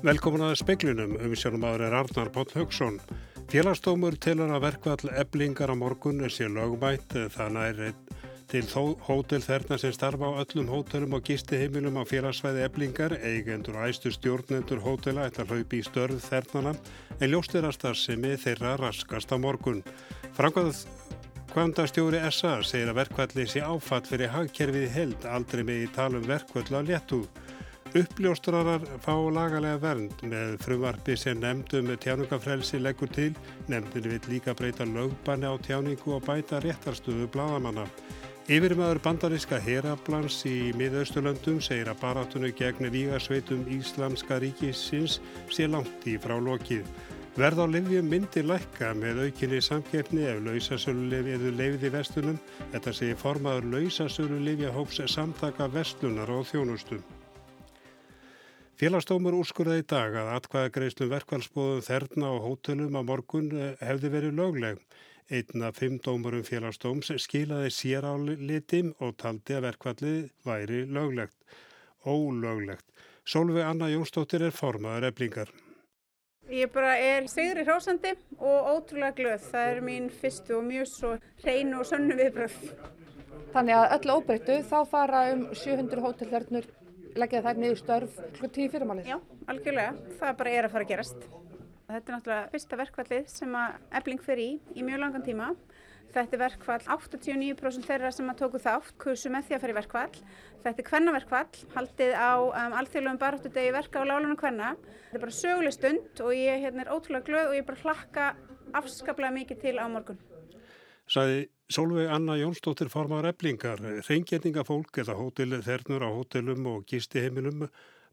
Velkomin að speiklinum, umsjónum aður er Arnar Póll Haugsson. Félagsdómur tilur að verkvall eblingar á morgun sé lögmætt, þannig er til hótel þerna sem starfa á öllum hótelum og gisti heimilum á félagsvæði eblingar, eigendur og æstu stjórnendur hótela ætla hlaupi í störð þernana en ljóstirast að semi þeirra raskast á morgun. Frangað Kvandastjóri SA segir að verkvalli sé áfatt fyrir hagkerfið held aldrei með í talum verkvall á léttúð. Uppljóstrarar fá lagalega vernd með frumvarfi sem nefndum tjáningafrelsi leggur til. Nefndinu vil líka breyta lögbanni á tjáningu og bæta réttarstöðu bladamanna. Yfirmaður bandaríska heraplans í miðausturlöndum segir að barátunum gegn vígasveitum Íslamska ríkisins sé langt í frá lokið. Verð á livjum myndir lækka með aukinni samkeppni ef lausasölulefi eða leifiði vestunum. Þetta segir formaður lausasölulefi hóps samtaka vestunar og þjónustum. Félagsdómur úrskurða í dag að atkvæða greiðslum verkvælsbóðum þerna og hótelum á morgun eh, hefði verið lögleg. Einna fimm dómurum félagsdóms skilaði sér á litim og taldi að verkvallið væri löglegt. Ólöglegt. Solveig Anna Jónsdóttir er formaður eblingar. Ég bara er sigri hrósandi og ótrúlega glöð. Það er mín fyrstu og mjög svo hreinu og sönnu viðbröð. Þannig að öllu óbreyttu þá fara um 700 hótelþörnur leggja þær niður störf klukk tíu fyrirmálið. Já, algjörlega. Það bara er að fara að gerast. Þetta er náttúrulega fyrsta verkvallið sem að ebling fer í í mjög langan tíma. Þetta er verkvall 89% þeirra sem að tóku þátt, kursu með því að fara í verkvall. Þetta er kvennaverkvall, haldið á um, alþjóðlegum baráttudegi verka á lálunum kvenna. Þetta er bara söguleg stund og ég hérna, er ótrúlega glöð og ég bara hlakka afskaplega mikið til á morgun. Sæði Solveig Anna Jónsdóttir formar eblingar, reyngetningafólk eða hótel þernur á hótelum og gistiheimilum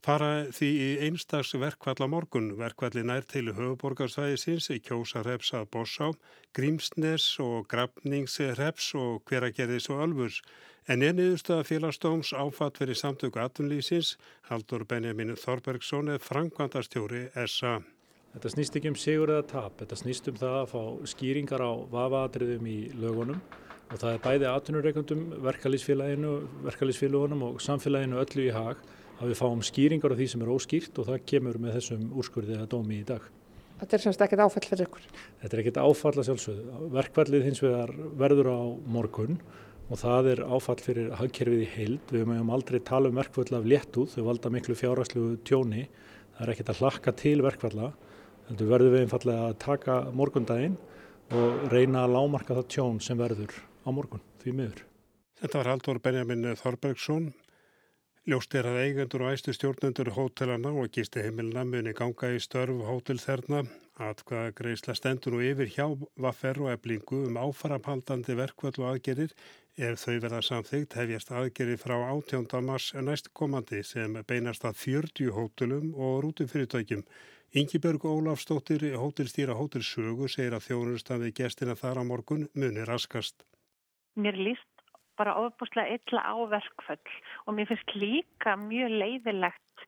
fara því í einstags verkvall á morgun. Verkvalli nær til höfuborgarsvæðisins, kjósarreps að Bossá, Grímsnes og Grafningsreps og hveragerðis og Ölfurs. En enniðustu að félagsdóms áfatt fyrir samtöku atunlýsins, Haldur Benjamin Þorbergsson er frangvandastjóri SA. Þetta snýst ekki um sigur eða tap, þetta snýst um það að fá skýringar á vafaadriðum í lögunum og það er bæði aðtunurreikundum, verkalýsfélaginu, verkalýsfélagunum og samfélaginu öllu í hag að við fáum skýringar á því sem er óskýrt og það kemur með þessum úrskurðið að dómi í dag. Þetta er semst ekkert áfall fyrir ykkur? Þetta er ekkert áfall að sjálfsögðu. Verkvallið hins vegar verður á morgun og það er áfall fyrir hagkerfið í heild. Við mögum aldrei tala um verkvall af léttúð, þau valda miklu fjárhæslu tjóni. Það er ekkert að hlakka til verkvalla heldur verðum við einfallega að taka morgundaginn og reyna að lámarka það tjón sem verður á morgun því miður. Þetta var Haldur Benjamin Þorbergsson. Ljóst er að eigendur og æstu stjórnendur hótelana og gisti heimilina muni ganga í störf hótelþerna að hvaða greiðsla stendur nú yfir hjá vaffer og eblingu um áfarapaldandi verkvöld og aðgerir ef þau verða samþygt hefjast aðgerir frá 18. mars næstkomandi sem beinast að 40 hótelum og rútufyrirtækjum. Yngibjörg Ólafstóttir, hótelstýra hótelsögu, segir að þjónustan við gestina þar á morgun muni raskast. Mér líst bara ofbúslega illa á verkföll og mér finnst líka mjög leiðilegt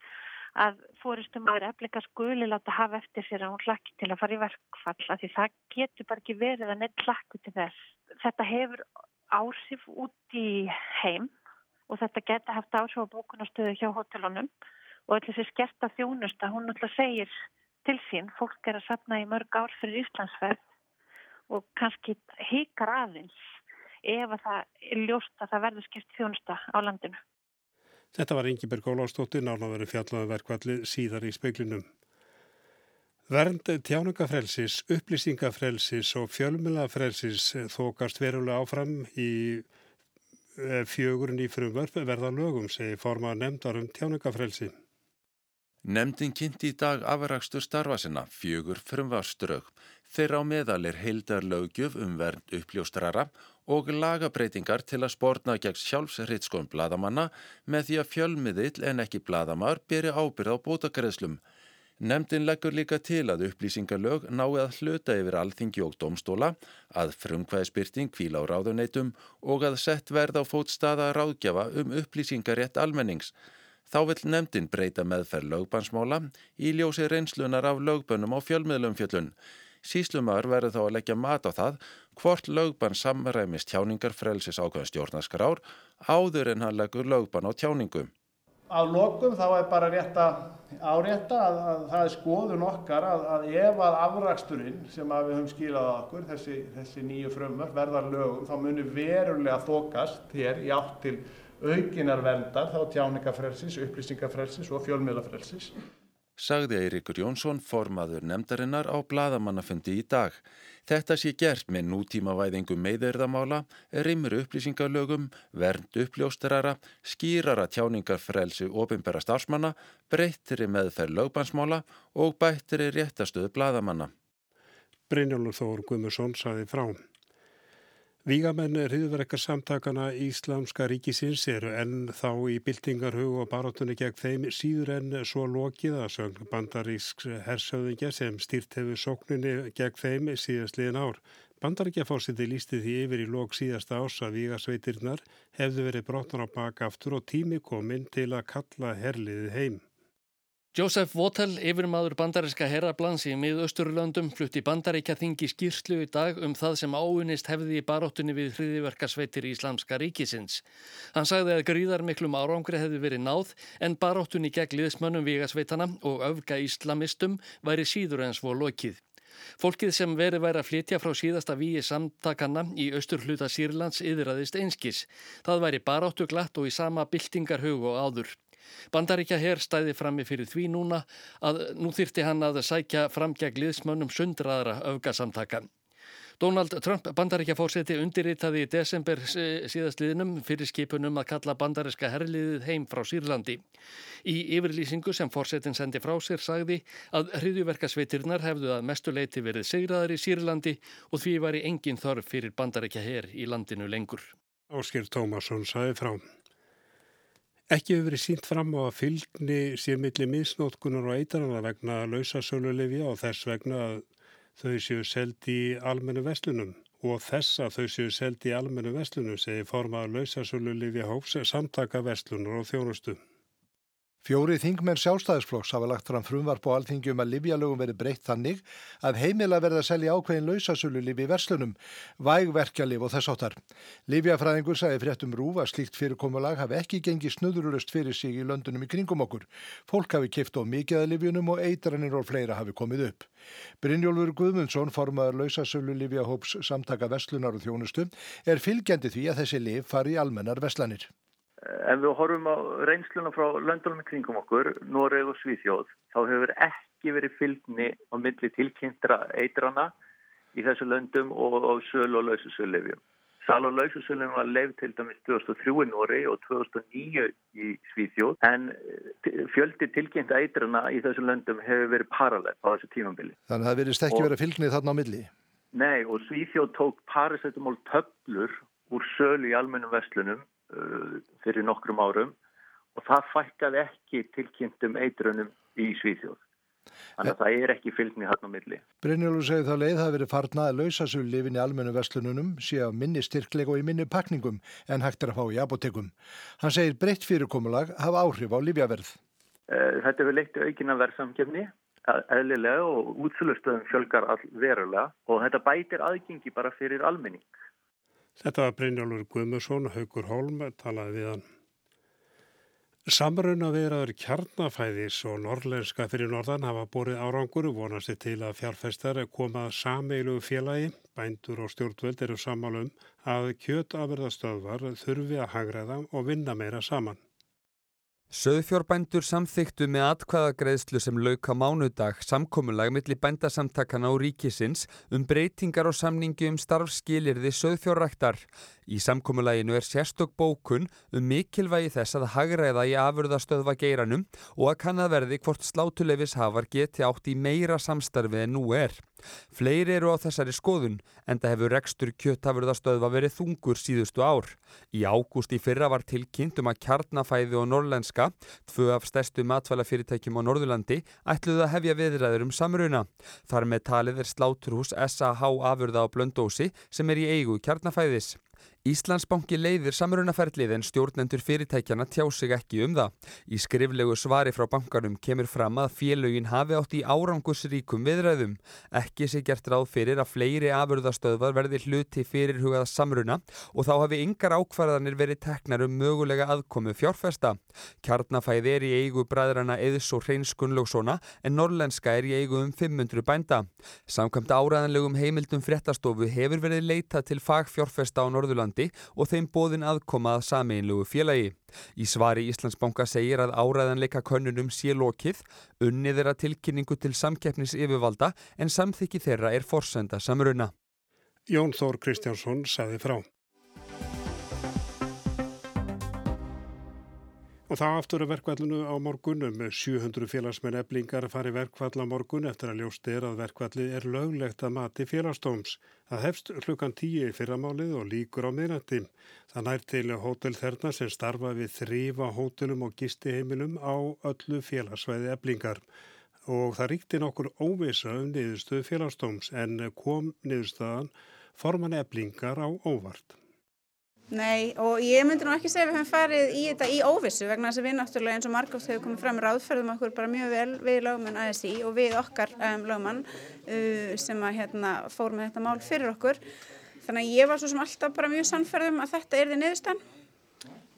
að fóristum aður efleika skuli láta hafa eftir sér að hún hlakki til að fara í verkfall af því það getur bara ekki verið að neitt hlakku til þess. Þetta hefur áhrif út í heim og þetta getur haft áhrif á bókunastöðu hjá hótelunum og þessi skerta þjónusta, hún náttúrulega segir til sín, fólk er að sapna í mörg ár fyrir Íslandsferð og kannski híkar aðeins ef að það er ljóst að það verður skert þjónusta á landinu. Þetta var Ingeberg Ólástóttir, nánaveru fjallaðu verkvalli síðar í speiklinum. Vernd tjáningafrelsis, upplýsingafrelsis og fjölmjölafrelsis þókast verulega áfram í eh, fjögurinn í frumvörf verða lögum, segi forma nefndar um tjáningafrelsi. Nemndin kynnti í dag afrakstur starfa sinna fjögur frumvarströg. Þeirra á meðal er heildar lögjöf um vernd uppljóstrara og lagabreitingar til að spórna gegn sjálfsriðskon bladamanna með því að fjölmiðill en ekki bladamar beri ábyrð á bótagreðslum. Nemndin leggur líka til að upplýsingarlög nái að hluta yfir alþingi og domstóla, að frumkvæðspyrting kvíla á ráðuneytum og að sett verð á fótstaða ráðgjafa um upplýsingarétt almennings. Þá vil nefndin breyta meðferð lögbansmála í ljósi reynslunar af lögbönnum á fjölmiðlumfjöllun. Síslumar verður þá að leggja mat á það hvort lögbann samræmist tjáningar frelsis ákveðan stjórnaskrár áður en hann leggur lögbann á tjáningu. Af lokum þá er bara rétt að árétta að, að það er skoðun okkar að, að ef að afraksturinn sem að við höfum skilað á okkur, þessi, þessi nýju frumvörf verðar lögum, þá munir verulega þokast hér í átt til aukinar verndar, þá tjáningafrelsis, upplýsingafrelsis og fjölmiðlafrelsis sagði Eirikur Jónsson formaður nefndarinnar á bladamannafundi í dag. Þetta sé gert með nútímavæðingu meðeirðamála, rimur upplýsingalögum, vernd uppljósterara, skýrara tjáningarfrelsi ofinbæra starfsmanna, breyttri meðferð lögbansmála og bættri réttastöðu bladamanna. Brynjólfur Þór Guðmursson saði frá. Vígamenn hriðverkar samtakana Íslamska ríkisins eru enn þá í byltingarhug og barátunni gegn þeim síður enn svo lokið að sögn bandarísk hersöðingja sem stýrt hefur sókninni gegn þeim síðast liðin ár. Bandaríkjafórsiti lísti því yfir í lok síðasta ás að vígasveitirnar hefðu verið brotnar á baka aftur og tími kominn til að kalla herliðið heim. Joseph Votel, yfirmaður bandaríska herrablans í miðausturlöndum, flutti bandaríkja þingi skýrslu í dag um það sem áunist hefði í baróttunni við hriðiverkarsveitir Íslamska ríkisins. Hann sagði að gríðar miklum árangri hefði verið náð en baróttunni gegn liðsmönnum vigasveitana og öfga íslamistum væri síður en svo lokið. Fólkið sem verið væri að flytja frá síðasta víi samtakana í austur hluta Sýrlands yðraðist einskis. Það væri baróttu glatt og í sama byltingarhug og áður. Bandaríkja herr stæði frammi fyrir því núna að nú þyrti hann að sækja fram gegn liðsmönnum sundraðra öfgasamtaka. Donald Trump bandaríkja fórseti undirritaði í desember síðastliðnum fyrir skipunum að kalla bandaríska herrliðið heim frá Sýrlandi. Í yfirlýsingu sem fórsetin sendi frá sér sagði að hriðjuverkasveitirnar hefðu að mestuleiti verið segraðar í Sýrlandi og því var í engin þörf fyrir bandaríkja herr í landinu lengur. Áskil Tómasson sagði frá. Ekki hefur verið sínt fram á að fylgni sér milli misnótkunar og eitarana vegna lausasölulefi og þess vegna að þau séu seldi í almennu vestlunum og þess að þau séu seldi í almennu vestlunum segi formað lausasölulefi hóps samtaka vestlunar og þjónustu. Fjóri þingmenn sjálfstæðisflokks hafa lagt fram frumvarp á alþingjum að livjalögum verið breytt þannig að heimila verða að selja ákveðin lausasölu lifi í verslunum, vægverkjalif og þess áttar. Livjafræðingur sagði fréttum rúf að slíkt fyrirkomulag hafi ekki gengið snöðurulust fyrir sig í löndunum í kringum okkur. Fólk hafi kipt á mikið að livjunum og eitranir og fleira hafi komið upp. Brynjólfur Guðmundsson, formaður lausasölu livjahóps samtaka verslunar og þjónustu, er fylgjandi því að þessi liv fari í almennar verslanir. Ef við horfum á reynsluna frá löndunum í kringum okkur, Noreg og Svíþjóð, þá hefur ekki verið fylgni á milli tilkynntra eitrana í þessu löndum og, og söl og laususöllefjum. Sal og laususöllefjum var leif til dæmis 2003 í Noreg og 2009 í Svíþjóð, en eh, fjöldi tilkynnta eitrana í þessu löndum hefur verið paralell á þessu tímambili. Þannig að það verist ekki verið fylgnið þarna á milli? Nei, og Svíþjóð tók paracetamol töflur úr sölu í almennum vestlunum fyrir nokkrum árum og það fækkaði ekki tilkynntum eitrunum í Svíþjóð. Þannig að það er ekki fylgni hann á milli. Brynjólfur segir þá leið það verið farnað að lausa svo lifin í almennu vestlununum sé á minni styrkleg og í minni pakningum en hægt er að fá í apotekum. Hann segir breytt fyrirkomulag hafa áhrif á lífjaverð. Uh, þetta hefur leitt aukina verðsamkjöfni eðlilega og útsölustöðum fjölgar all verulega og þetta bætir aðgengi bara fyrir almenning. Þetta var Brynjólfur Guðmusson, Haugur Holm, talaði við hann. Samruna viðraður kjarnafæðis og norrlenska fyrir norðan hafa borið árangur og vonast til að fjárfestar komað sameilu félagi, bændur og stjórnvöld eru sammálum að kjötafverðastöðvar þurfi að hagraða og vinna meira saman. Söðfjórbændur samþyktu með atkvæðagreðslu sem lauka mánudag samkomulag millir bændasamtakana og ríkisins um breytingar og samningi um starfskilirði söðfjórræktar. Í samkommulaginu er sérstök bókun um mikilvægi þess að hagræða í afurðastöðva geiranum og að kannadverði hvort slátulefis hafar geti átt í meira samstarfið en nú er. Fleiri eru á þessari skoðun en það hefur rekstur kjöttafurðastöðva verið þungur síðustu ár. Í ágúst í fyrra var tilkynnt um að kjarnafæði og norrlenska, tvö af stærstu matvælafyrirtækjum á Norðurlandi, ætluðu að hefja viðræður um samruna. Þar með talið er sláturhús SAH afurða á Blöndósi sem er í eigu kjarnafæðis. Íslandsbanki leiðir samrunaferlið en stjórnendur fyrirtækjana tjá sig ekki um það. Í skriflegu svari frá bankanum kemur fram að félögin hafi átt í árangusríkum viðræðum. Ekki sé gert ráð fyrir að fleiri afurðastöðvar verði hluti fyrirhugaða samruna og þá hafi yngar ákvarðanir verið teknar um mögulega aðkomu fjárfesta. Kjarnafæði er í eigu bræðrana Eðs og Hreins Gunnlaugsona en norlenska er í eigu um 500 bænda. Samkvæmt áræðanlegum heimildum fréttastofu hefur verið leita til fagfjárfesta á Norðurlandi og þeim bóðin aðkoma að sameinlugu félagi. Í svari Íslandsbanka segir að áræðanleika könnunum sé lokið, unnið þeirra tilkynningu til samkeppnis yfirvalda en samþykki þeirra er forsenda samruna. Jón Þór Kristjánsson saði frá. Og það aftur að verkvallinu á morgunum. 700 félagsmenn eblingar fari verkvall á morgun eftir að ljóst er að verkvalli er löglegt að mati félagstóms. Það hefst klukkan 10 í fyrramálið og líkur á miðnætti. Það nær til hótel þerna sem starfa við þrýfa hótelum og gistiheimilum á öllu félagsvæði eblingar. Og það ríkti nokkur óvisa um niðurstöðu félagstóms en kom niðurstöðan forman eblingar á óvart. Nei og ég myndi nú ekki segja að við höfum farið í þetta í óvissu vegna þess að við náttúrulega eins og margótt hefur komið fram ráðferðum okkur bara mjög vel við lögumenn ASI og við okkar um, lögumann uh, sem að hérna fór með þetta mál fyrir okkur. Þannig að ég var svo sem alltaf bara mjög sannferðum að þetta er því niðurstan.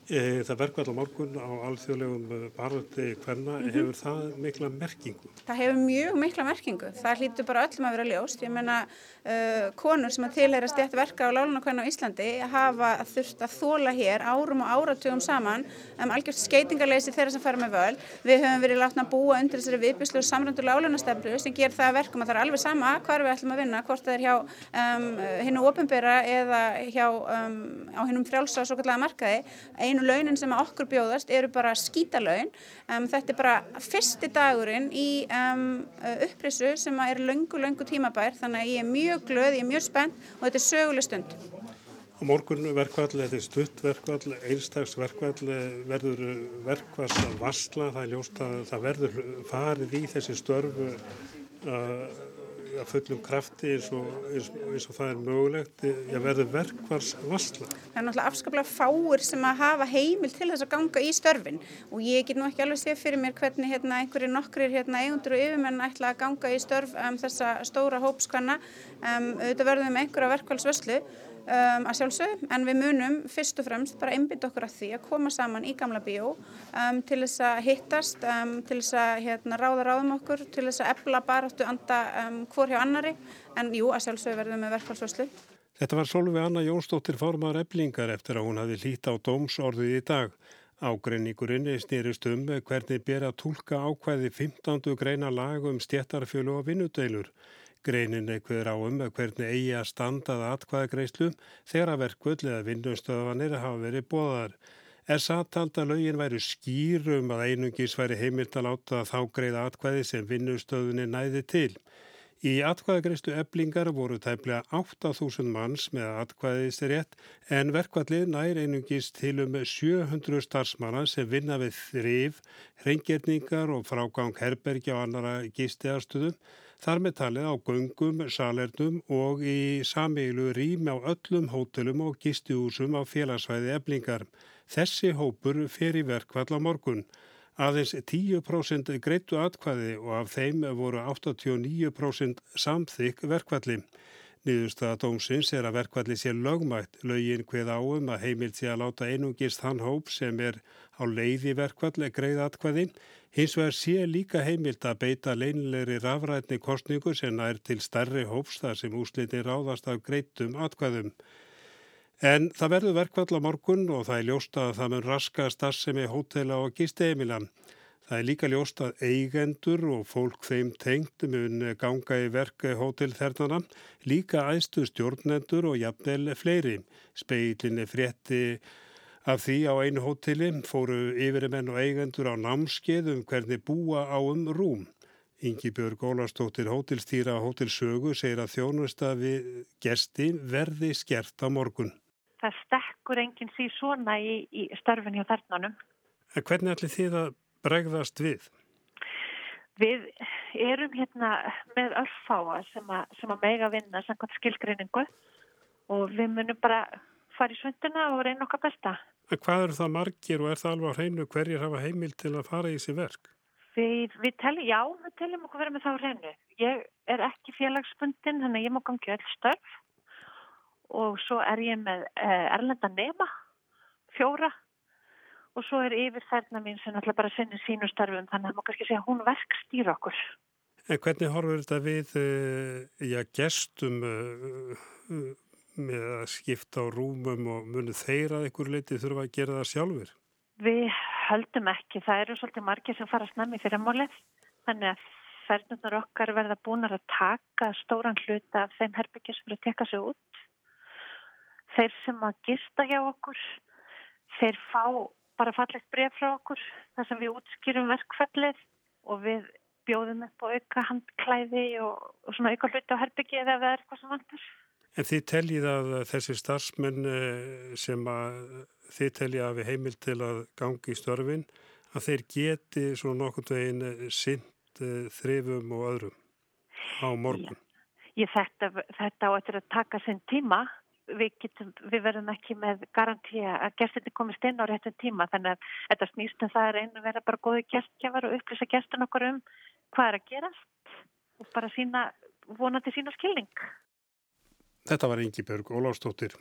Það verkvall á morgun á alþjóðlegum baröndi hverna, mm -hmm. hefur það mikla merkingu? Það hefur mjög mikla merkingu. Það hlýtur bara öllum að vera ljóst. Ég menna uh, konur sem að tilheyra stjætt verka á láluna hverna á Íslandi hafa þurft að þóla hér árum og áratugum saman um algjörst skeitingarleysi þeirra sem fara með völ. Við höfum verið látna að búa undir þessari viðbyslu og samröndu lálunastefnu sem ger það verkum að það er alveg sama hvar við ætlum að vinna, hvort það er hjá um, hinnu einu launin sem að okkur bjóðast eru bara skítalaun. Um, þetta er bara fyrsti dagurinn í um, upprisu sem er löngu, löngu tímabær þannig að ég er mjög glöð, ég er mjög spennt og þetta er söguleg stund. Á morgun verkvall, þetta er stuttverkvall, einstagsverkvall, verður verkvall að vassla, það er ljóst að það verður farið í þessi störfu uh, að fullum krafti eins og, eins, eins og það er mögulegt að verður verkvars vassla. Það er náttúrulega afskaplega fáir sem að hafa heimil til þess að ganga í störfin og ég get nú ekki alveg séð fyrir mér hvernig hérna, einhverjir nokkrir hérna, eigundur og yfirmenn ætla að ganga í störf um, þessa stóra hópskvanna. Um, auðvitað verðum einhverja verkvælsvöslu Um, að sjálfsög, en við munum fyrst og fremst bara einbytt okkur að því að koma saman í gamla bíó um, til þess að hittast, um, til þess að hérna, ráða ráðum okkur, til þess að ebla baráttu anda hvor hjá annari, en jú, að sjálfsög verðum við verkfallsvöslu. Þetta var Solveig Anna Jónsdóttir formar eblingar eftir að hún hafi lít á dómsorðið í dag. Ágreiningurinn snýrist um hvernig ber að tólka ákvæði 15. greina lag um stjættarfjölu og vinnudeilur. Greinin eitthvað á um hvernig eigi að standað atkvæðagreislu þegar að verkvöld eða vinnustöðvanir hafa verið bóðar. Sattald að lögin væri skýrum að einungis væri heimilt að láta þá greiða atkvæði sem vinnustöðunni næði til. Í atkvæðagreistu eblingar voru tæplega 8.000 manns með atkvæðisrétt en verkvallið nær einungis til um 700 starfsmanna sem vinna við þrif, hreingerningar og frágang herbergi á annara gistiðarstöðum Þar með talið á göngum, salernum og í sameilu rými á öllum hótelum og gistihúsum á félagsvæði eblingar. Þessi hópur fer í verkvall á morgun. Aðeins 10% greittu atkvæði og af þeim voru 89% samþykk verkvalli. Nýðurstaða dómsins er að verkvalli sé lögmætt, lögin hveð áum að heimilt sé að láta einungist þann hóp sem er á leiði verkvalli greið atkvæði Hins vegar sé líka heimilt að beita leinlegri rafrætni kostningu sem er til starri hópstar sem úsliti ráðast af greitum atkvæðum. En það verður verkvall á morgun og það er ljósta að það mun raska starfsemi hótela og gisteimila. Það er líka ljósta að eigendur og fólk þeim tengt mun ganga í verk hótelþernana, líka æstu stjórnendur og jafnvel fleiri. Speilinni frétti Af því á einu hóteli fóru yfirmenn og eigendur á námskeið um hvernig búa á um rúm. Ingi Björg Ólarstóttir hótelstýra á hótelsögu segir að þjónusta við gesti verði skert á morgun. Það stekkur enginn síð svona í, í starfin hjá þernanum. En hvernig ætli þið að bregðast við? Við erum hérna með örfáa sem að, sem að mega vinna samkvæmt skilgreiningu og við munum bara fara í svönduna og reyna okkar besta. En hvað eru það margir og er það alveg á hreinu hverjir hafa heimil til að fara í þessi verk? Við, við teljum, já, við teljum okkur verið með það á hreinu. Ég er ekki félagsbundin, þannig að ég má gangi öll störf og svo er ég með eh, erlenda nema, fjóra og svo er yfir þærna mín sem alltaf bara sinnir sínu starfum þannig að maður kannski segja hún verk stýra okkur. En hvernig horfur þetta við já, gestum uh, uh, með að skipta á rúmum og munu þeir að einhver leiti þurfa að gera það sjálfur? Við höldum ekki. Það eru svolítið margir sem fara snemmi fyrir málið þannig að ferðunar okkar verða búinar að taka stóran hluta af þeim herbyggjum sem eru að teka sig út. Þeir sem að gista hjá okkur, þeir fá bara fallegt bref frá okkur þar sem við útskýrum verkfallið og við bjóðum upp á auka handklæði og, og svona auka hluti á herbyggi eða er eitthvað sem vantar. En þið teljið að þessi starfsmenn eh, sem þið teljið að við heimil til að gangi í störfin að þeir geti svona nokkur veginn eh, sint eh, þrifum og öðrum á morgun. Ég, þetta, þetta á eftir að taka sinn tíma við, getum, við verðum ekki með garantíja að gestinni komist inn á réttum tíma þannig að þetta snýst um það er einu að vera bara góði gestgjafar og upplýsa gestin okkur um hvað er að gerast og bara sína, vonandi sína skilning. Þetta var Ingi Björg Óláfstóttir.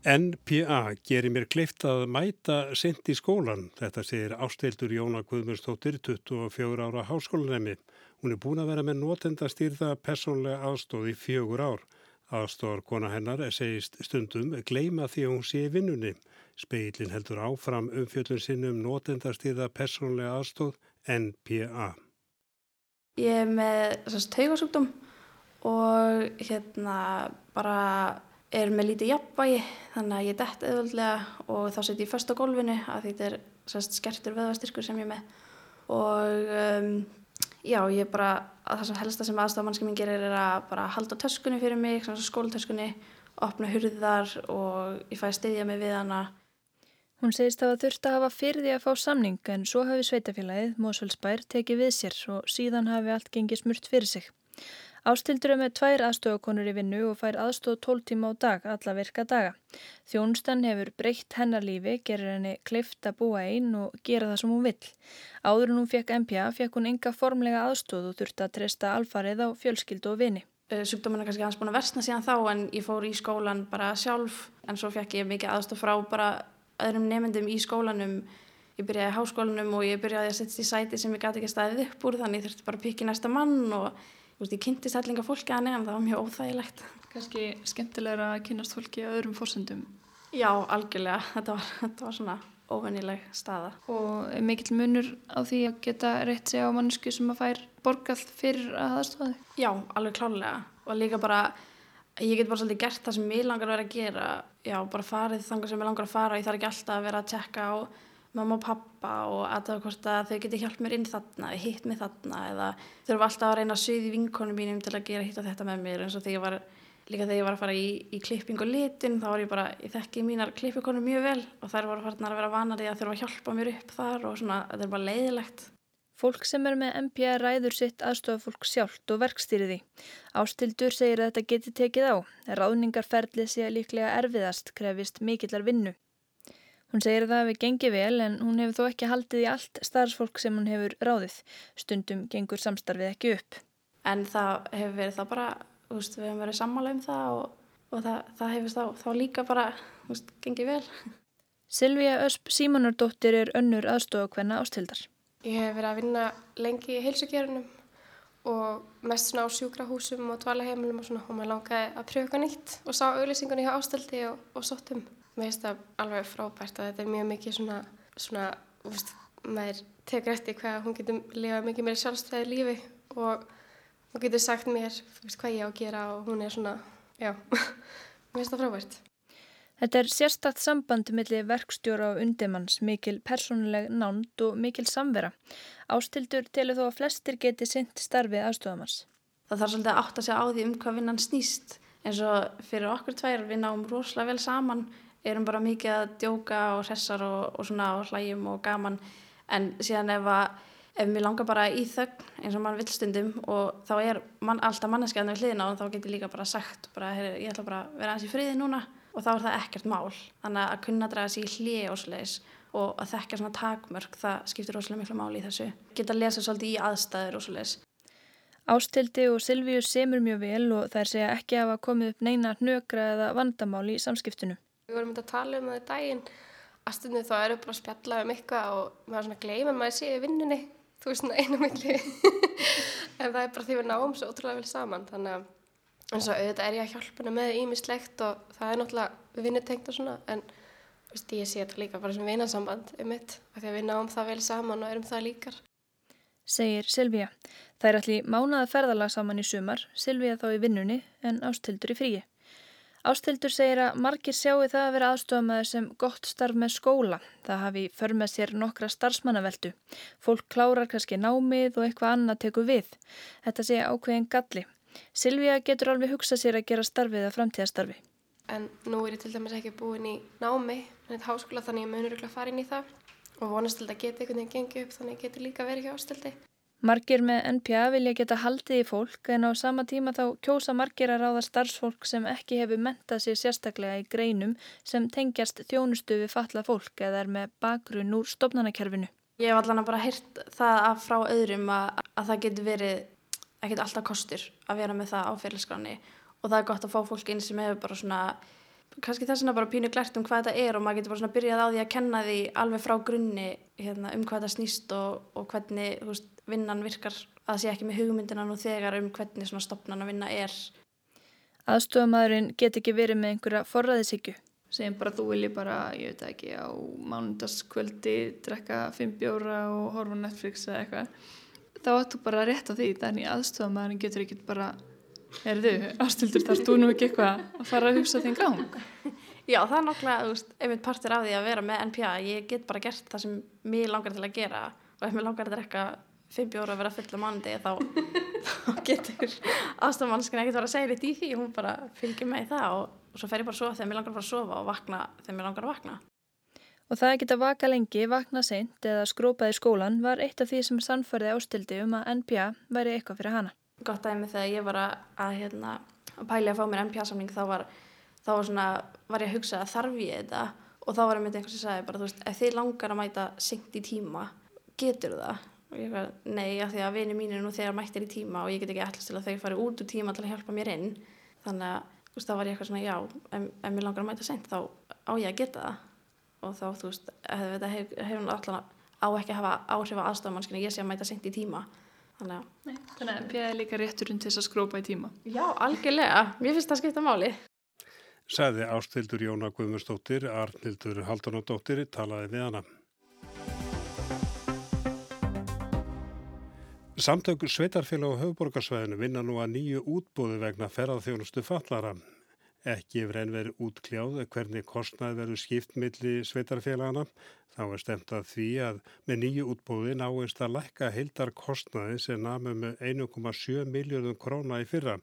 NPA gerir mér kleift að mæta sent í skólan. Þetta segir ásteildur Jóna Guðmundstóttir, 24 ára háskólanemi. Hún er búin að vera með notendastýrða personlega aðstóð í fjögur ár. Aðstóðar kona hennar segist stundum gleima því að hún sé vinnunni. Speilin heldur áfram umfjöldun sinnum notendastýrða personlega aðstóð NPA. Ég er með taugasúkdóm og hérna bara er með lítið jafnvægi þannig að ég dett eðvöldlega og þá set ég först á gólfinu að þetta er sérst, skertur veðvastyrkur sem ég er með. Og um, já ég bara að það sem helsta sem aðstofamannski minn gerir er að bara halda töskunni fyrir mig, skólutöskunni opna hurðar og ég fæ að styðja mig við hana Hún segist að það þurfti að hafa því að fá samning en svo hafi sveitafélagið, Mósfellsbær, tekið við sér og síðan hafi allt gengið smurt fyrir sig. Ástildur er með tvær aðstofakonur í vinnu og fær aðstof 12 tíma á dag, alla virka daga. Þjónustan hefur breytt hennar lífi, gerir henni kleift að búa einn og gera það sem hún vill. Áður en hún fekk MPA fekk hún enga formlega aðstof og þurfti að treysta alfarið á fjölskyldu og vini. Sjúkdóminn er kannski hans búin að versna síðan þá en ég fór í skólan bara sjálf en svo fekk ég mikið aðstof frá bara öðrum nefndum í skólanum. Ég byrjaði í háskólanum og ég byrjaði að setja í sæti sem ég gæti ekki staðið upp úr þannig ég þurfti bara að pikka í næsta mann og veist, ég kynntist hellinga fólki að nefn, það var mjög óþægilegt. Kanski skemmtilegra að kynast fólki að öðrum fórsöndum? Já, algjörlega. Þetta var, þetta var svona óvennileg staða. Og mikill munur á því að geta rétt sig á mannsku sem að fær borgall fyrir að aðstofa þig? Já, alveg klálega. Og líka bara, ég get bara svolítið gert það sem ég langar að vera að gera. Já, bara farið þangar sem ég langar að fara. Ég þarf ekki alltaf að vera að tjekka á mamma og pappa og aðtöða hvort að þau geti hjálp mér inn þarna hitt mig þarna eða þurfa alltaf að reyna að suði vinkonum mínum til að gera hitt og þetta með mér eins og þegar ég var líka þegar ég var að fara í, í klipping og litin þá var ég bara, ég þekki mínar klippikonum mjög vel og þær voru farin að vera vanar í að þurfa að hjálpa mér upp þar og svona, þetta er bara leiðilegt. Fólk sem er með MPA ræður sitt aðstofa fólk sjálft og verkstýriði. Ástildur segir að þetta geti tekið á. Ráðningarferðlið sé líklega erfiðast krefist mikillar vinnu. Hún segir að það hefur gengið vel en hún hefur þó ekki haldið í allt starfsfólk sem hún hefur ráðið. Stundum gengur samstarfið ekki upp. En það hefur verið þá bara, veist, við hefum verið sammála um það og, og það, það hefur þá, þá líka bara veist, gengið vel. Silvíja Ösp Símonardóttir er önnur aðstofakvenna ástildar. Ég hef verið að vinna lengi í heilsugjörunum og mest svona á sjúkrahúsum og dvalaheimilum og svona og maður langaði að pröfa eitthvað nýtt og sá auðlýsingunni hjá ástildi og, og sóttum. Mér finnst það alveg frábært að þetta er mjög mikið svona, svona, úrst, maður tekur eftir hvað hún getur lifað mikið meira sjálfstæði lífi og hún getur sagt mér, þú veist, hvað ég á að gera og hún er svona, já, mér finnst það frábært. Þetta er sérstatt sambandi millir verkstjóra og undimanns, mikil persónuleg nánd og mikil samvera. Ástildur telur þó að flestir geti synt starfið aðstofamanns. Það þarf svolítið að átta sig á því um hvað vinnan snýst eins og fyrir okkur tvær við náum rosalega vel saman erum bara mikið að djóka og hressar og, og svona og hlægjum og gaman en síðan ef að ef mér langar bara í þögn eins og mann vill stundum og þá er man, alltaf manneskjaðan við hliðina og þá getur líka bara sagt bara, hey, ég ætla bara að vera aðeins í friði núna og þá er það ekkert mál. Þannig að kunna draga sér í hlið og sliðis og að þekka svona takmörk það skiptir rosalega miklu máli í þessu. Geta að lesa svolítið í aðstæður og sliðis Ástildi og Silvíu semur mjög vel og þær segja ekki að hafa komið upp neina hnökra eða vandamál í samskiptunu. Við vorum að tala um það í daginn að stundum þá eru bara að spjalla um eitthvað og maður svona gleyma maður sé í vinnunni þú veist svona einu milli. En það er bara því við náum svo ótrúlega vel saman þannig að eins og auðvitað er ég að hjálpa henni með ímislegt og það er náttúrulega vinnutengt og svona en veist, ég sé þetta líka bara sem vinasamband um mitt af því að við náum það vel saman og erum það líkar. Segir Silvíja. Það er allir mánaða ferðalag saman í sumar, Silvíja þá í vinnunni en ástildur í fríi. Ástildur segir að margir sjáu það að vera aðstofamæður sem gott starf með skóla. Það hafi för með sér nokkra starfsmannaveldu. Fólk klárar kannski námið og eitthvað annað teku við. Þetta segja ákveðin galli. Silvíja getur alveg hugsað sér að gera starfið að framtíðastarfi. En nú er ég til dæmis ekki búin í námi, en þetta háskóla þannig ég munur ekki að fara inn í það og vonast að geta einhvern veginn gengið upp þannig að ég geti líka verið hjá ástildi. Margir með NPA vilja geta haldið í fólk en á sama tíma þá kjósa margir að ráða starfsfólk sem ekki hefur mentað sér sérstaklega í greinum sem tengjast þjónustu við falla fólk eða er með bakgrunn úr stopnanakerfinu. Ég hef allan að bara heyrt það frá öðrum að, að það getur verið ekkert alltaf kostur að vera með það á fyrirskráni og það er gott að fá fólk inn sem hefur bara svona kannski þess vegna bara pínu glært um hvað þetta er og maður getur bara svona byrjað á því að kenna því alveg frá grunni hérna, um hvað þetta snýst og, og hvernig veist, vinnan virkar að það sé ekki með hugmyndina nú þegar um hvernig svona stopnan að vinna er. Aðstofamæðurinn get ekki verið með einhverja forræðisíkju. Segjum bara þú vilji bara, ég veit ekki, á mánundaskvöldi drekka fimm bjóra og horfa Netflix eða eitthvað. Þá ættu bara rétt á því, þannig aðstofamæðurinn getur ekki bara Erðu, ástildur, þarfst þú nú ekki eitthvað að fara að hugsa þinn gang? Já, það er nokkla, einmitt partur af því að vera með NPA, ég get bara gert það sem mér langar til að gera og ef mér langar að drekka fimm bjóra og vera fulla mánundi þá, þá getur aðstofmannskina ekkert vera að segja þetta í því, hún bara fylgir mig í það og, og svo fer ég bara að sofa þegar mér langar að fara að sofa og vakna þegar mér langar að vakna. Og það að geta vaka lengi, vakna seint eða skrópað í skólan var eitt af því sem sannfærði ástildi um að NPA væri eitthvað fyrir hana. Gott dæmi þegar ég var að, að, hérna, að pæli að fá mér MPA-samling þá var, þá var, svona, var ég að hugsa að þarf ég þetta? Og þá var einmitt einhvers sem sagði bara þú veist, ef þið langar að mæta senkt í tíma, getur það? Og ég var, nei, af því að vini mín er nú þegar mættir í tíma og ég get ekki allast til að þau fari út úr tíma til að hjálpa mér inn. Þannig að þá var ég eitthvað svona, já ef, ef mér langar að mæta senkt þá á ég að geta það og þá, þú veist, þetta hefur hef, hef alltaf á ekki að hafa áhrif á aðstofmannskinu, ég sé að mæta senkt í tíma Þannig að, Þannig að PA er líka rétturinn til þess að skrópa í tíma. Já, algjörlega. Mér finnst það að skipta máli. Saði ástildur Jóna Guðmundsdóttir, Arnildur Haldunadóttir, talaði við hana. Samtök Sveitarfélag og höfuborgarsvæðinu vinna nú að nýju útbúðu vegna ferðarþjónustu fallara. Ekki yfir enn verið útkljáð hvernig kostnað verður skipt milli sveitarfélagana. Þá er stemt að því að með nýju útbúði náist að lækka heildar kostnaði sem namum með 1,7 miljóðum króna í fyrra.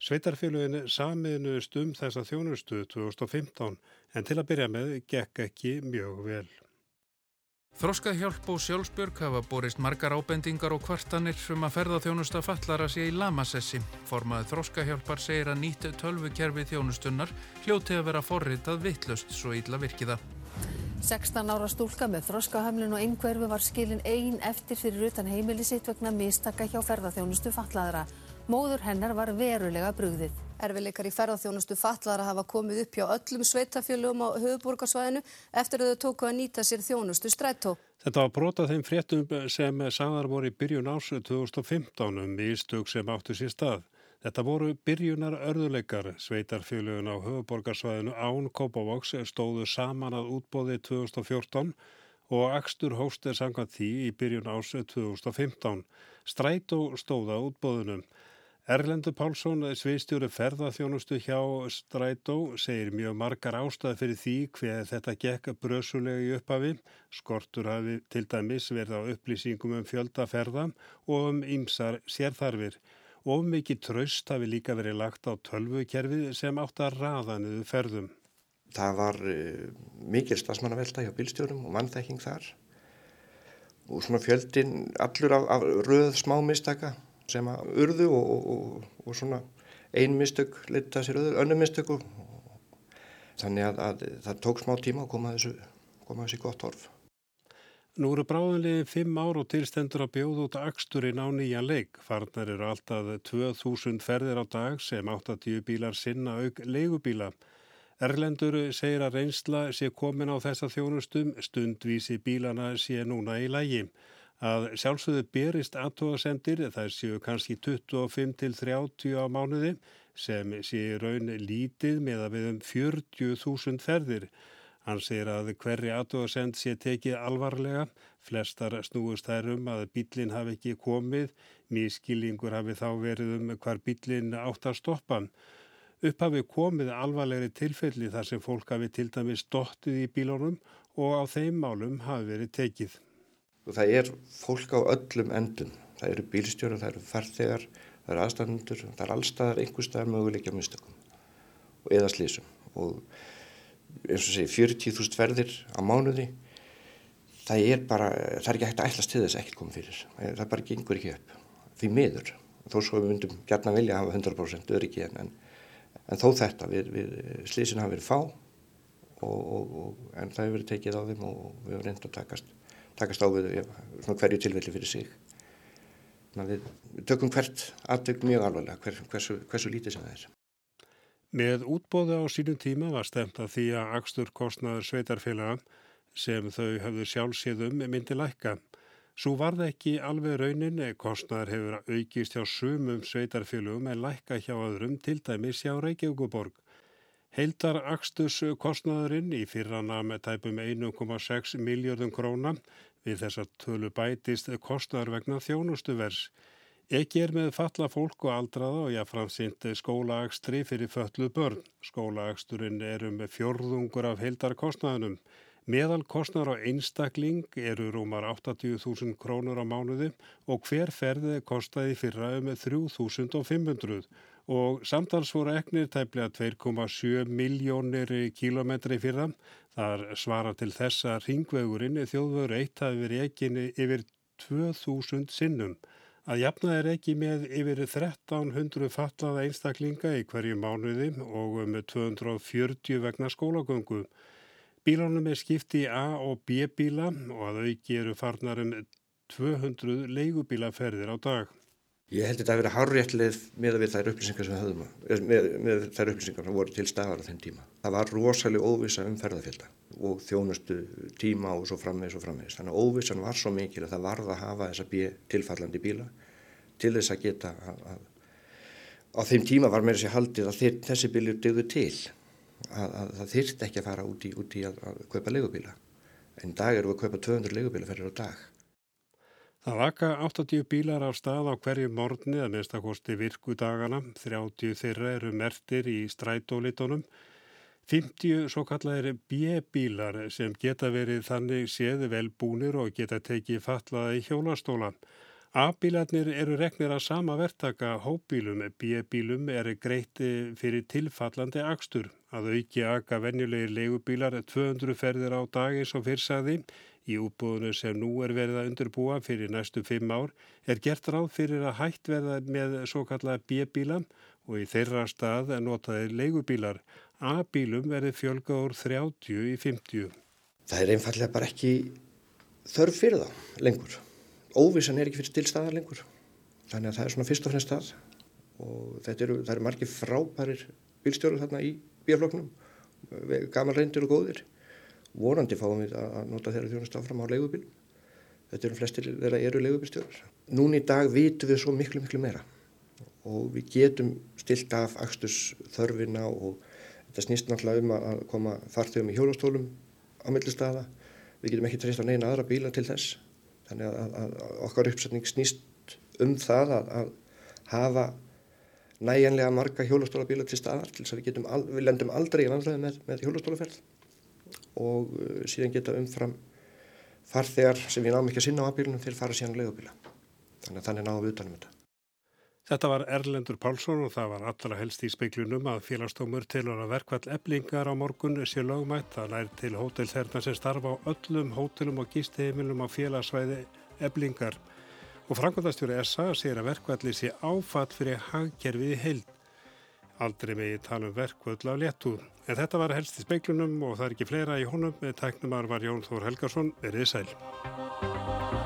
Sveitarfélaginu samiðnuðist um þessa þjónustu 2015 en til að byrja með gekk ekki mjög vel. Þróskahjálp og sjálfsbjörg hafa borist margar ábendingar og kvartanir um að ferðarþjónusta fallara sé í lamasessi. Formaði Þróskahjálpar segir að nýtt tölvukerfi þjónustunnar hljóti að vera forritað vittlust svo ítla virkiða. 16 ára stúlka með þróskahömlun og einhverfu var skilin einn eftir fyrir utan heimili sitt vegna mistaka hjá ferðarþjónustu fallara. Móður hennar var verulega brugðið. Erfileikar í ferðarþjónustu fallara hafa komið upp hjá öllum sveitafjölum á höfuborgarsvæðinu eftir að þau tóku að nýta sér þjónustu strættó. Þetta var brotað þeim fréttum sem sagðar voru í byrjun ásu 2015 um ístug sem áttu sér stað. Þetta voru byrjunar örðuleikar. Sveitarfjölugun á höfuborgarsvæðinu Án Kópavóks stóðu saman að útbóði 2014 og Akstur hóst er sangað því í byrjun ásu 2015. Strætó stóða útbóðunum. Erlendur Pálsson, sviðstjóri ferðarþjónustu hjá Strætó, segir mjög margar ástæði fyrir því hver þetta gekk brösulega í upphafi. Skortur hafi til dæmis verið á upplýsingum um fjöldaferða og um ýmsar sérþarfir. Of mikið tröst hafi líka verið lagt á tölvukerfið sem átt að raða niður ferðum. Það var uh, mikil stafsmannavelta hjá bílstjórum og mannþekking þar og svona fjöldin allur af, af röð smá mistaka sem að urðu og, og, og, svona ein mistök leta sér önnu mistök og þannig að, að það tók smá tíma að koma þessu, koma þessu gott horf. Nú eru bráðinlega fimm ár og tilstendur að bjóða út aksturinn á nýjan leik. Farnar eru alltaf 2000 ferðir á dag sem 80 bílar sinna auk leigubíla. Erlendur segir að reynsla sé komin á þessa þjónustum, stundvísi bílana sé núna í lægi. Að sjálfsögðu berist aðtóðasendir, það séu kannski 25 til 30 á mánuði, sem sé raun lítið með að við um 40.000 ferðir. Hann segir að hverri aðtóðasend sé tekið alvarlega, flestar snúist þær um að bílinn hafi ekki komið, mískillingur hafi þá verið um hvar bílinn átt að stoppa. Upp hafi komið alvarlegri tilfelli þar sem fólk hafi til dæmis dottið í bílónum og á þeim málum hafi verið tekið. Það er fólk á öllum endun. Það eru bílstjórar, það eru farþegar, það eru aðstæðnundur, það er allstaðar einhverstaðar möguleikja mistökum og eða slísum. Og eins og segi 40.000 ferðir á mánuði, það er bara, það er ekki hægt að ætla stiðis ekkert komið fyrir. Það bara gengur ekki upp. Því miður. Þó svo við myndum gætna vilja að hafa 100% öryggi en, en þó þetta, við, við slísin hafa verið fá og, og, og, en það hefur verið tekið á þeim og við hefum reynd að takast, takast á við hverju tilfelli fyrir sig. Við, við tökum hvert aðtök mjög alvarlega, hver, hversu, hversu lítið sem það er. Með útbóðu á sínum tíma var stemt að því að axtur kostnaður sveitarfélaga sem þau hafðu sjálfséðum myndi lækka. Svo var það ekki alveg raunin, kostnar hefur aukist hjá sumum sveitarfélugum en lækka hjá öðrum til dæmis hjá Reykjavíkuborg. Heildar Akstus kostnaðurinn í fyrrana með tæpum 1,6 miljardum króna við þessar tölu bætist kostnaður vegna þjónustuvers. Ekki er með falla fólk og aldraða og jáfnframsýnt skólaakstri fyrir föllu börn. Skólaaksturinn er um fjörðungur af heildar kostnaðunum. Meðal kostnar á einstakling eru rúmar 80.000 krónur á mánuði og hver ferði kostaði fyrra um 3.500 og samtals voru eknir tæplega 2,7 miljónir kílometri fyrra. Þar svara til þess að ringvegurinn þjóðvöru eitt hafi verið ekinni yfir 2.000 sinnum. Að jafna er ekki með yfir 1300 fallaða einstaklinga í hverju mánuði og um 240 vegna skólagöngu. Bílánum er skipti í A og B bíla og að auki eru farnar um 200 leigubílaferðir á dag. Ég held þetta að vera hárréttlið með að við þær upplýsingar sem við höfum, eh, með, með þær upplýsingar sem voru til staðar á þenn tíma. Það var rosalega óvisa um ferðarfjölda og þjónustu tíma og svo frammeðis og frammeðis. Þannig að óvisan var svo mikil að það varða að hafa þessa B tilfallandi bíla til þess að geta að, að á þeim tíma var meira sér haldið að þeir, þessi bílir dögðu til að, að það þyrst ekki að fara út í, út í að, kaupa legubíla. En dag eru að kaupa 200 legubíla fyrir á dag. Það vaka 80 bílar á stað á hverju morgni að minnstakosti virkudagana. 30 þeirra eru mertir í strætólitónum. 50 svo kallar B-bílar sem geta verið þannig séð velbúnir og geta tekið fatlaði hjólastóla. A-bílarnir eru reknir að sama verktaka hópbílum, B-bílum er greitt fyrir tilfallandi akstur. Að auki aka venjulegir leigubílar 200 ferðir á dag eins og fyrrsaði. Í útbúðinu sem nú er verið að undirbúa fyrir næstu fimm ár er gert ráð fyrir að hætt verða með svo kallar B-bíla og í þeirra stað notaði leigubílar. A-bílum verði fjölga úr 30 í 50. Það er einfallega bara ekki þörf fyrir það lengur. Óvissan er ekki fyrir til staðar lengur. Þannig að það er svona fyrst og fremst stað og eru, eru margir frábærir bílstjóru þarna í bíafloknum gaman reyndir og góðir vorandi fáum við að nota þeirra þjónast áfram á leigubíl. Þetta eru flestir þeirra eru leigubílstjórar. Núni í dag vitum við svo miklu miklu meira. Og við getum stilt af axtus þörfina og þetta snýst náttúrulega um að koma farþegum í hjólastólum á millistaða við getum ekki treyst á neina aðra bíla til þess. Þannig að, að, að okkar uppsetning snýst um það að, að hafa næjanlega marga hjólastólabíla til staðar til þess að við, getum, við lendum aldrei í vandræði með, með hjólastólaferð og uh, síðan geta umfram farþegar sem við náum ekki að sinna á bílunum til að fara síðan leigubíla. Þannig að þannig náum við utanum þetta. Þetta var Erlendur Pálsson og það var allra helst í speiklunum að félagstómur tilur að verkvall eblingar á morgun sé lögmætt. Það nær til hótelþerna sem starfa á öllum hótelum og gísteimilum á félagsvæði eblingar. Og frangandastjóri SA segir að verkvalli sé áfatt fyrir hagkerfið heild. Aldrei megi tala um verkvöld af léttúð. En þetta var helst í speiklunum og það er ekki fleira í honum. Tæknumar var Jón Þór Helgarsson, verið sæl.